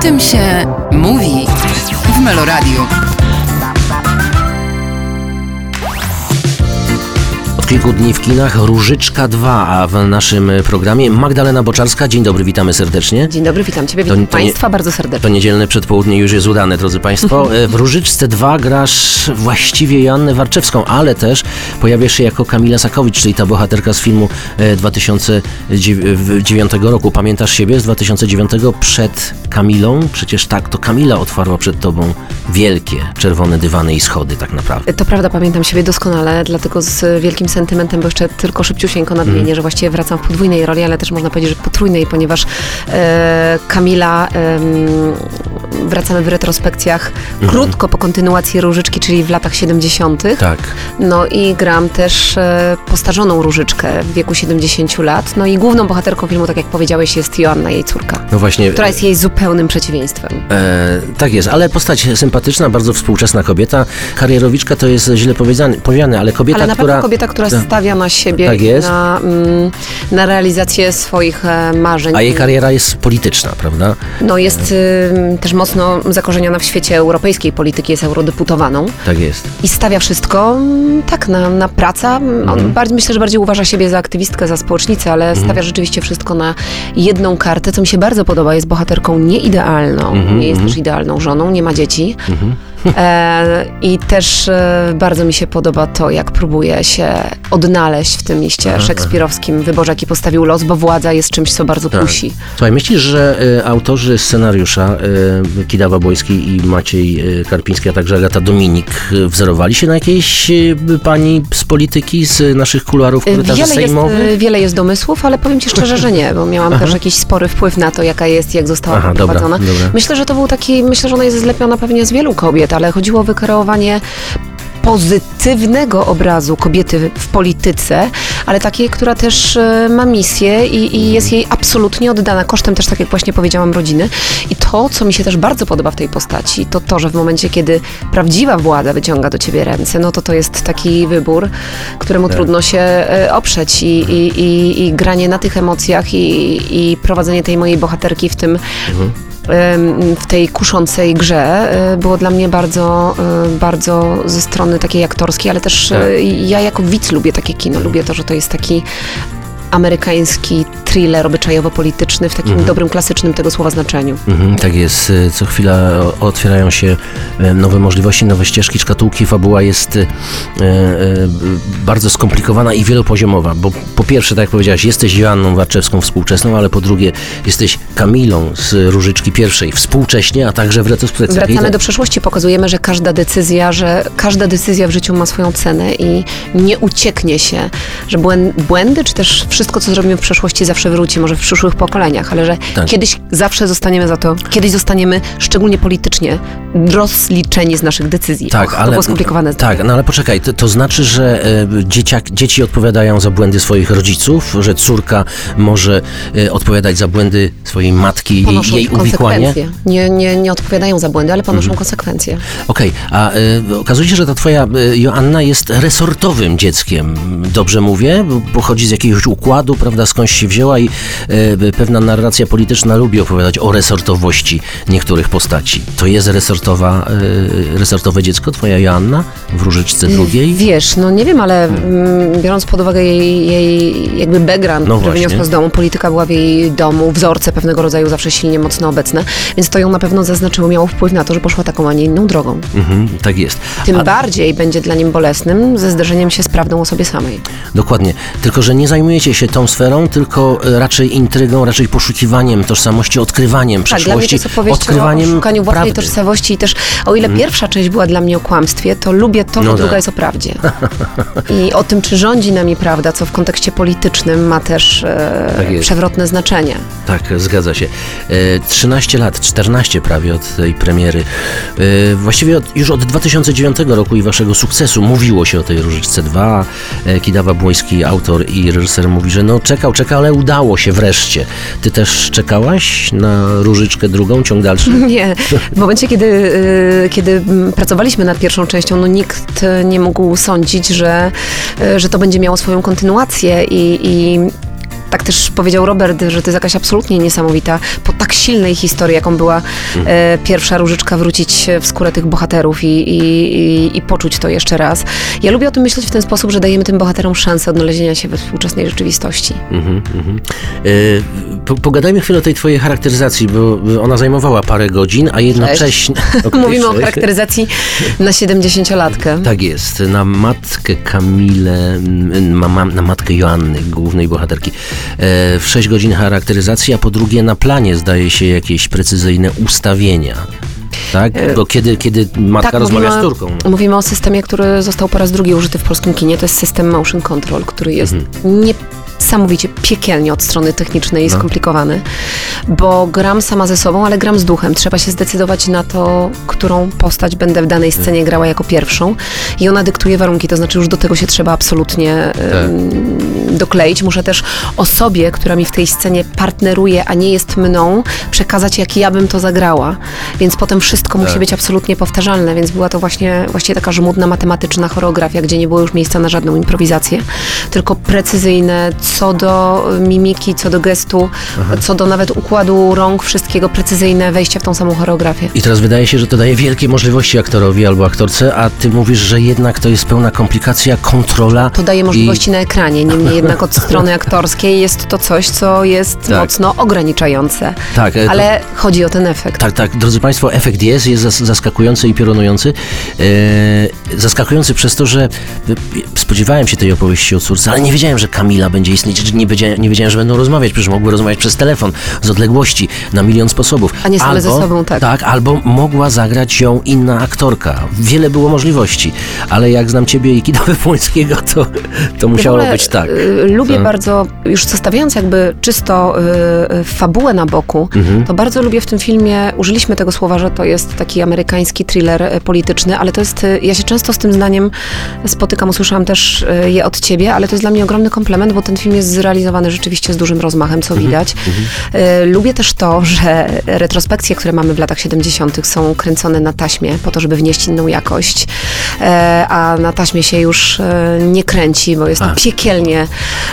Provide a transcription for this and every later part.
Tym się mówi w Meloradiu. Od kilku dni w kinach Różyczka 2, a w naszym programie Magdalena Boczarska. Dzień dobry, witamy serdecznie. Dzień dobry, witam Ciebie, To- witam to Państwa bardzo To serdecznie. niedzielne przedpołudnie już jest udane, drodzy Państwo. E, W Różyczce 2 grasz właściwie Joannę Warczewską, ale też pojawiasz się jako Kamila Sakowicz, czyli ta bohaterka z filmu e, 2009 roku. Pamiętasz siebie z 2009 przed Kamilą? Przecież tak, to Kamila otwarła przed Tobą wielkie czerwone dywany i schody tak naprawdę. To prawda, pamiętam siebie doskonale, dlatego z wielkim sentymentem, bo jeszcze tylko szybciusieńko nadmienię, Mhm. że właściwie wracam w podwójnej roli, ale też można powiedzieć, że potrójnej, ponieważ e, Kamila em, wracamy w retrospekcjach krótko po kontynuacji Różyczki, czyli w latach 70. Tak. No i gram też e, postarzoną Różyczkę w wieku 70 lat. No i główną bohaterką filmu, tak jak powiedziałeś, jest Joanna, jej córka, No właśnie. która jest jej zupełnym przeciwieństwem. E, tak jest, ale postać sympatyczna, bardzo współczesna kobieta. Karierowiczka to jest źle powiedziane, ale kobieta, Ale która... kobieta, która Tak. stawia na siebie Tak i. Na, mm, na realizację swoich e, marzeń. A jej kariera jest polityczna, prawda? No jest y, też mocno zakorzeniona w świecie europejskiej polityki, jest eurodeputowaną Tak jest. i stawia wszystko mm, tak na, na praca. Mhm. Bardziej, myślę, że bardziej uważa siebie za aktywistkę, za społecznicę, ale Mhm. stawia rzeczywiście wszystko na jedną kartę, co mi się bardzo podoba. Jest bohaterką nieidealną, Mhm, nie jest też idealną żoną, nie ma dzieci. E, I też e, bardzo mi się podoba to, jak próbuje się odnaleźć w tym mieście szekspirowskim wyborze, jaki postawił los, bo władza jest czymś, co bardzo Tak. kusi. Słuchaj, myślisz, że y, autorzy scenariusza Kidawa Bojski i Maciej Karpiński, a także Agata Dominik wzorowali się na jakiejś pani z polityki, z naszych kuluarów jest, sejmowych? e, wiele jest domysłów, ale powiem Ci szczerze, że nie, bo miałam też jakiś spory wpływ na to, jaka jest, jak została Aha, dobra, poprowadzona. dobra. Myślę, że to był taki, myślę, że ona jest zlepiona pewnie z wielu kobiet, ale chodziło o wykreowanie pozytywnego obrazu kobiety w polityce, ale takiej, która też e, ma misję i, i jest jej absolutnie oddana, kosztem też, tak jak właśnie powiedziałam, rodziny. I to, co mi się też bardzo podoba w tej postaci, to to, że w momencie, kiedy prawdziwa władza wyciąga do ciebie ręce, no to to jest taki wybór, któremu trudno się e, oprzeć. I, i, i, granie na tych emocjach i, prowadzenie tej mojej bohaterki w tym em, w tej kuszącej grze e, było dla mnie bardzo, e, bardzo ze strony takiej aktorskiej, ale też Tak. e, ja jako widz lubię takie kino. Lubię to, że to jest taki amerykański thriller obyczajowo-polityczny w takim dobrym, klasycznym tego słowa znaczeniu. Mhm, tak jest. Y, Co chwila o- otwierają się e, nowe możliwości, nowe ścieżki, szkatułki. Fabuła jest y, bardzo skomplikowana i wielopoziomowa, bo po pierwsze, tak jak powiedziałaś, jesteś Joanną Warczewską współczesną, ale po drugie jesteś Kamilą z Różyczki pierwszej współcześnie, a także w retrospekcji. Wracamy do przeszłości, pokazujemy, że każda decyzja, że każda decyzja w życiu ma swoją cenę i nie ucieknie się, że błę- błędy, czy też wszystko, co zrobimy w przeszłości, zawsze wróci, może w przyszłych pokoleniach, ale że Tak. kiedyś zawsze zostaniemy za to, kiedyś zostaniemy szczególnie politycznie rozliczeni z naszych decyzji. Tak, Och, to ale. było skomplikowane. Tak, no ale poczekaj, to, to znaczy, że e, dzieciak, dzieci odpowiadają za błędy swoich rodziców, że córka może e, odpowiadać za błędy swojej matki i jej uwikłanie. Nie, nie, nie odpowiadają za błędy, ale ponoszą Mhm. konsekwencje. Okej, a y, okazuje się, że ta twoja y, Joanna jest resortowym dzieckiem. Dobrze mówię? Pochodzi z jakiegoś układu, prawda, skądś się wzięła i y, pewna narracja polityczna lubi opowiadać o resortowości niektórych postaci. To jest resortowa, y, resortowe dziecko, twoja Joanna w Różyczce drugiej? Wiesz, no nie wiem, ale mm, biorąc pod uwagę jej, jej jakby background, No który wyniosła z domu, polityka była w jej domu, wzorce pewnego rodzaju zawsze silnie mocno obecne, więc to ją na pewno zaznaczyło, miało wpływ na to, że poszła taką, a nie inną drogą. Mhm, tak jest. Tym A- bardziej będzie dla nim bolesnym ze zderzeniem się z prawdą o sobie samej. Dokładnie. Tylko, że nie zajmujecie się tą sferą, tylko e, raczej intrygą, raczej poszukiwaniem tożsamości, odkrywaniem Tak, dla mnie to przeszłości, opowieść o, odkrywaniem szukaniu własnej prawdy. Tożsamości i też, o ile pierwsza część była dla mnie o kłamstwie, to lubię to, że No druga tak. jest o prawdzie. I o tym, czy rządzi nami prawda, co w kontekście politycznym ma też e, Tak przewrotne znaczenie. Tak, zgadza się. E, 13 lat, 14 prawie od tej premiery. E, Właściwie od, już od 2009 roku i waszego sukcesu mówiło się o tej Różyczce 2. E, Kidawa Błoński, autor i reżyser mówi, że no czekał, czekał, ale udało się wreszcie. Ty też czekałaś na Różyczkę drugą, ciąg dalszy? Nie. W momencie, kiedy, y, kiedy pracowaliśmy nad pierwszą częścią, no nikt nie mógł sądzić, że, y, że to będzie miało swoją kontynuację i, i tak też powiedział Robert, że to jest jakaś absolutnie niesamowita, po tak silnej historii, jaką była e, pierwsza Różyczka, wrócić w skórę tych bohaterów i, i, i, i poczuć to jeszcze raz. Ja lubię o tym myśleć w ten sposób, że dajemy tym bohaterom szansę odnalezienia się we współczesnej rzeczywistości. Mhm, mhm. E, po, pogadajmy chwilę o tej twojej charakteryzacji, bo ona zajmowała parę godzin, a jednocześnie... Mówimy o charakteryzacji na 70-latkę. Tak jest, na matkę Kamilę, ma, na matkę Joanny, głównej bohaterki. E, w 6 godzin charakteryzacji, a po drugie na planie zdaje się jakieś precyzyjne ustawienia. Tak? Bo kiedy, kiedy matka rozmawia z córką. no. mówimy o systemie, który został po raz drugi użyty w polskim kinie. To jest system motion control, który jest Mhm. Niesamowicie piekielnie od strony technicznej No. i skomplikowany, bo gram sama ze sobą, ale gram z duchem. Trzeba się zdecydować na to, którą postać będę w danej scenie grała jako pierwszą i ona dyktuje warunki, to znaczy już do tego się trzeba absolutnie em, dokleić. Muszę też osobie, która mi w tej scenie partneruje, a nie jest mną, przekazać, jak ja bym to zagrała. Więc potem wszystko musi Tak. być absolutnie powtarzalne, więc była to właśnie, właściwie taka żmudna matematyczna choreografia, gdzie nie było już miejsca na żadną improwizację, tylko precyzyjne co do mimiki, co do gestu, co do nawet układu rąk, wszystkiego precyzyjne wejście w tą samą choreografię. I teraz wydaje się, że to daje wielkie możliwości aktorowi albo aktorce, a ty mówisz, że jednak to jest pełna komplikacja, kontrola. To daje możliwości na ekranie, niemniej jednak od strony aktorskiej jest to coś, co jest Tak. mocno ograniczające. Tak, e, to- Ale chodzi o ten efekt. Tak, tak, drodzy Państwo, efekt jest, jest zas- zaskakujący i piorunujący. E, zaskakujący przez to, że e, spodziewałem się tej opowieści o córce, ale nie wiedziałem, że Kamila będzie istnieć, czy nie wiedziałem, nie wiedziałem, że będą rozmawiać, przecież mogły rozmawiać przez telefon, z odległości, na milion sposobów. A nie same ze sobą, tak. Tak, albo mogła zagrać ją inna aktorka. Wiele było możliwości, ale jak znam Ciebie i Kida Wypłońskiego, to, to musiało ogóle, być tak. y, lubię Tak. bardzo, już zostawiając jakby czysto y, y, fabułę na boku, Mhm. to bardzo lubię w tym filmie, użyliśmy tego słowa, że to jest taki amerykański thriller y, polityczny, ale to jest, ja się często z tym zdaniem spotykam, usłyszałam też je od ciebie, ale to jest dla mnie ogromny komplement, bo ten film jest zrealizowany rzeczywiście z dużym rozmachem, co Mhm. widać. Y, Lubię też to, że retrospekcje, które mamy w latach 70. są kręcone na taśmie po to, żeby wnieść inną jakość, e, a na taśmie się już e, nie kręci, bo jest to A. piekielnie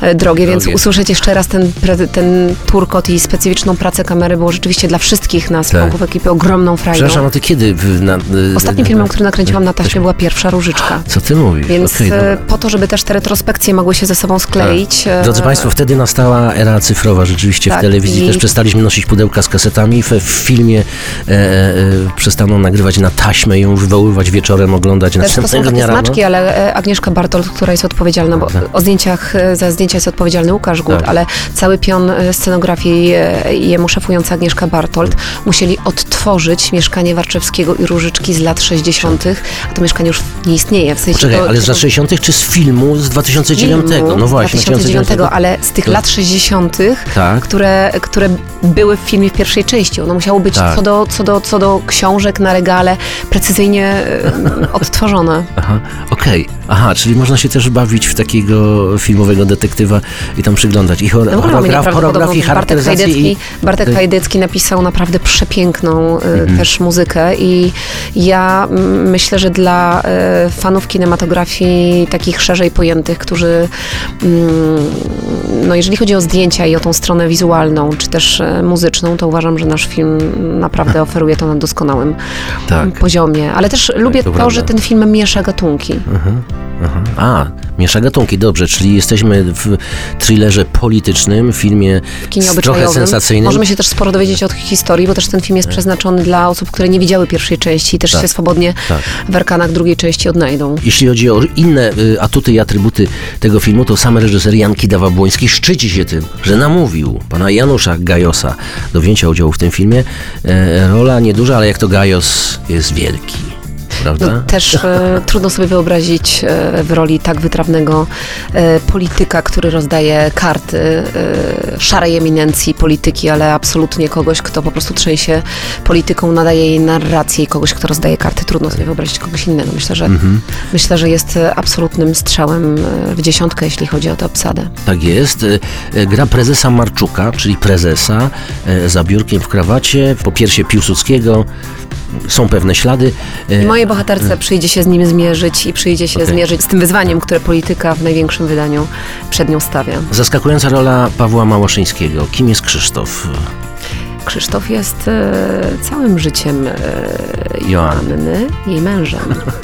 e, drogie, więc Drogie. usłyszeć jeszcze raz ten, ten turkot i specyficzną pracę kamery było rzeczywiście dla wszystkich nas, Tak. członków ekipy, ogromną frajdą. Przepraszam, a Ty kiedy? Na, Ostatnim na- filmem, który nakręciłam na taśmie była pierwsza Różyczka. Co Ty mówisz? Więc e, dobra. po to, żeby też te retrospekcje mogły się ze sobą skleić. Drodzy Państwo, wtedy nastała era cyfrowa rzeczywiście w Tak, telewizji. i- Też przestaliśmy nosić pudełka z kasetami. W, w filmie e, e, przestano nagrywać na taśmę i ją wywoływać wieczorem, oglądać Też to są następnego takie dnia rano. ale e, Agnieszka Bartolt, która jest odpowiedzialna, bo Tak. o zdjęciach, e, za zdjęcia jest odpowiedzialny Łukasz Gut, Tak. ale cały pion e, scenografii i jemu szefująca Agnieszka Bartolt musieli odtworzyć mieszkanie Warczewskiego i Różyczki z lat 60., a to mieszkanie już nie istnieje. W sensie Poczekaj, to, ale z lat 60. czy z filmu z 2009? filmu No właśnie, 2009, ale z tych To- lat 60., Tak. które, które były w filmie w pierwszej części. Ono musiało być Tak. co, do, co, do, co do książek na regale precyzyjnie odtworzone. Aha, okej. Aha, czyli można się też bawić w takiego filmowego detektywa i tam przyglądać. I chor- No, choreograf, choreografii, Bartek Hajdecki, i... Bartek Hajdecki napisał naprawdę przepiękną y, Mhm. też muzykę i ja myślę, że dla y, fanów kinematografii takich szerzej pojętych, którzy mm, no jeżeli chodzi o zdjęcia i o tą stronę wizualną, czy też e, muzyczną, to uważam, że nasz film naprawdę oferuje to na doskonałym Tak. poziomie. Ale też lubię to to, prawda. że ten film miesza gatunki. Aha. A, miesza gatunki, dobrze, czyli jesteśmy w thrillerze politycznym, filmie trochę sensacyjnym. Możemy się też sporo dowiedzieć o historii, bo też ten film jest przeznaczony dla osób, które nie widziały pierwszej części i też Tak. się swobodnie Tak. w arkanach drugiej części odnajdą. Jeśli chodzi o inne y, atuty i atrybuty tego filmu, to sam reżyser Jan Kidawa-Błoński szczyci się tym, że namówił pana Janusza Gajosa do wzięcia udziału w tym filmie. E, rola nieduża, ale jak to Gajos jest wielki. Prawda? No, też e, trudno sobie wyobrazić e, w roli tak wytrawnego e, polityka, który rozdaje karty e, szarej eminencji polityki, ale absolutnie kogoś, kto po prostu trzęsie polityką, nadaje jej narrację i kogoś, kto rozdaje karty. Trudno sobie wyobrazić kogoś innego. Myślę, że, Mhm. myślę, że jest e, absolutnym strzałem e, w dziesiątkę, jeśli chodzi o tę obsadę. Tak jest. E, Gra prezesa Marczuka, czyli prezesa, za biurkiem w krawacie, po piersie Piłsudskiego. Są pewne ślady. E, I mojej bohaterce przyjdzie się z nim zmierzyć i przyjdzie się Okej. zmierzyć z tym wyzwaniem, które polityka w największym wydaniu przed nią stawia. Zaskakująca rola Pawła Małaszyńskiego. Kim jest Krzysztof? Krzysztof jest e, całym życiem e, Joanny. jej mężem.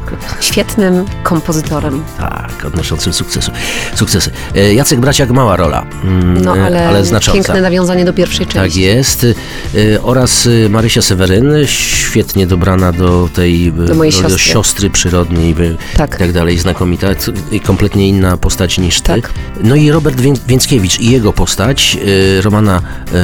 Świetnym kompozytorem. Tak, odnoszącym sukcesu. sukcesy. E, Jacek Braciak, mała rola, mm, No ale, ale znacząca. piękne nawiązanie do pierwszej Tak części. jest. Y, Oraz Marysia Seweryn, świetnie dobrana do tej Do roli siostry. siostry przyrodniej Tak. i tak dalej, znakomita i kompletnie inna postać niż ty. Tak. No i Robert Wię- Więckiewicz i jego postać, Romana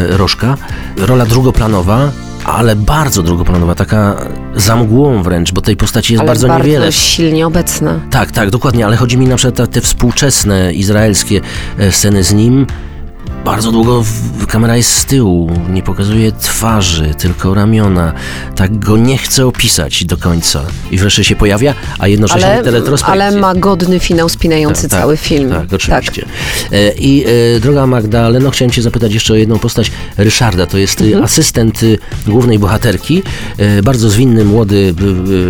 Rożka, rola drugoplanowa, ale bardzo drugoplanowa, taka za mgłą wręcz, bo tej postaci jest ale bardzo, niewiele. silnie obecna. Tak, tak, dokładnie, ale chodzi mi na przykład o te współczesne izraelskie e, sceny z nim. Bardzo długo kamera jest z tyłu, nie pokazuje twarzy, tylko ramiona. Tak go nie chce opisać do końca. I wreszcie się pojawia, a jednocześnie Ale, teletrospekcja. ale ma godny finał spinający Tak, tak, cały film. Tak, oczywiście. E, I e, droga Magdaleno, chciałem cię zapytać jeszcze o jedną postać Ryszarda. To jest Mhm. e, asystent e, głównej bohaterki, bardzo zwinny, młody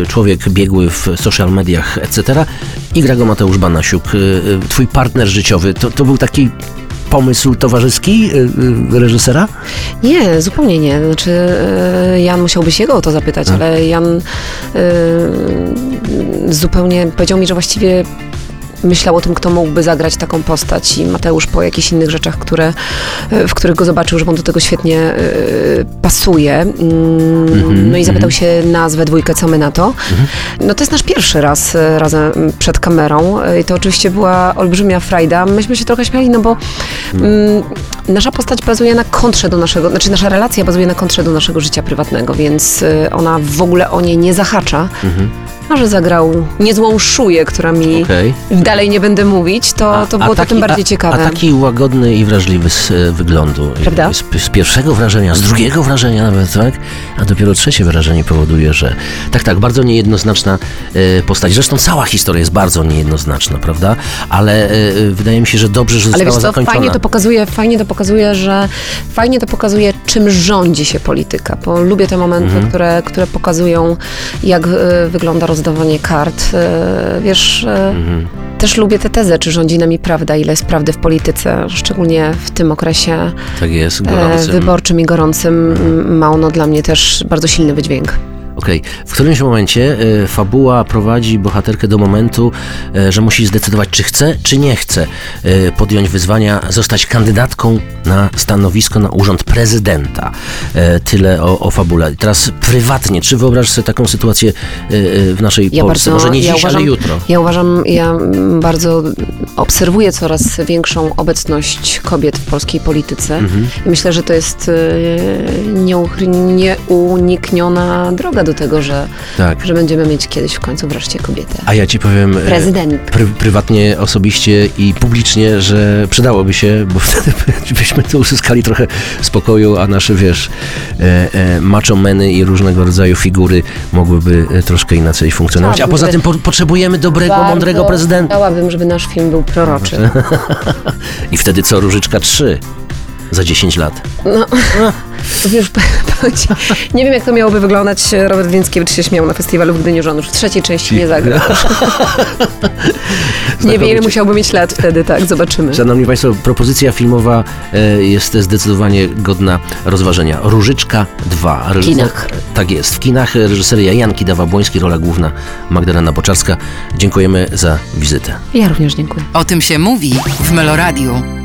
człowiek biegły w social mediach, etc. I gra go Mateusz Banasiuk, twój partner życiowy. To, to był taki pomysł towarzyski e, e, reżysera? Nie, zupełnie nie. Znaczy, e, Jan musiałby się jego o to zapytać, ale Jan zupełnie powiedział mi, że właściwie myślał o tym, kto mógłby zagrać taką postać i Mateusz po jakichś innych rzeczach, które, e, w których go zobaczył, że on do tego świetnie e, pasuje. Mm, no i zapytał się nas we dwójkę, co my na to. No to jest nasz pierwszy raz e, razem przed kamerą i to oczywiście była olbrzymia frajda. Myśmy się trochę śmiali, no bo mm, nasza postać bazuje na kontrze do naszego, znaczy nasza relacja bazuje na kontrze do naszego życia prywatnego, więc ona w ogóle o nie nie zahacza. A że zagrał niezłą szuję, która mi Okej. dalej nie będę mówić, to, to było to tym bardziej a, ciekawe. A taki łagodny i wrażliwy z e, wyglądu. Prawda? Z, z pierwszego wrażenia, z drugiego wrażenia nawet, tak? A dopiero trzecie wrażenie powoduje, że tak, tak, bardzo niejednoznaczna e, postać. Zresztą cała historia jest bardzo niejednoznaczna, prawda? Ale e, wydaje mi się, że dobrze, że Ale została wiesz co, zakończona. fajnie to pokazuje, fajnie to pokazuje, że fajnie to pokazuje, czym rządzi się polityka, bo lubię te momenty, Mhm. które, które pokazują, jak wygląda rozdawanie kart. E, wiesz, e, Mhm. też lubię tę tezę, czy rządzi nami prawda, ile jest prawdy w polityce, szczególnie w tym okresie Tak jest, e, wyborczym i gorącym. Ma ono dla mnie też bardzo silny wydźwięk. Okej. W którymś momencie e, fabuła prowadzi bohaterkę do momentu, e, że musi zdecydować, czy chce, czy nie chce e, podjąć wyzwania, zostać kandydatką na stanowisko, na urząd prezydenta. Tyle o, o fabule. I teraz prywatnie, czy wyobrażasz sobie taką sytuację w naszej Ja Polsce? bardzo, Może nie ja dziś, uważam, ale jutro. Ja uważam, ja bardzo obserwuję coraz większą obecność kobiet w polskiej polityce Mhm. i myślę, że to jest nieunikniona droga do tego, że, Tak. że będziemy mieć kiedyś w końcu wreszcie kobietę. A ja ci powiem... e, Prezydent. Pry, prywatnie, osobiście i publicznie, że przydałoby się, bo wtedy byśmy tu uzyskali trochę spokoju, a nasze, wiesz, e, e, macho meny i różnego rodzaju figury mogłyby e, troszkę inaczej funkcjonować. A poza tym po, potrzebujemy dobrego, mądrego prezydenta. Chciałabym, żeby nasz film był proroczy. I wtedy co, Różyczka 3 za 10 lat. No, już. Nie wiem, jak to miałoby wyglądać. Robert Więckiewicz się śmiał na festiwalu w Gdyni, że on już w trzeciej części nie zagra. Nie wiem, ile musiałby mieć lat wtedy, tak, zobaczymy. Szanowni Państwo, propozycja filmowa e, jest zdecydowanie godna rozważenia. Różyczka 2. Reżyser- kinach. Tak jest. W kinach reżyseria Jan Kidawa-Błoński, rola główna Magdalena Boczarska. Dziękujemy za wizytę. Ja również dziękuję. O tym się mówi w Meloradiu.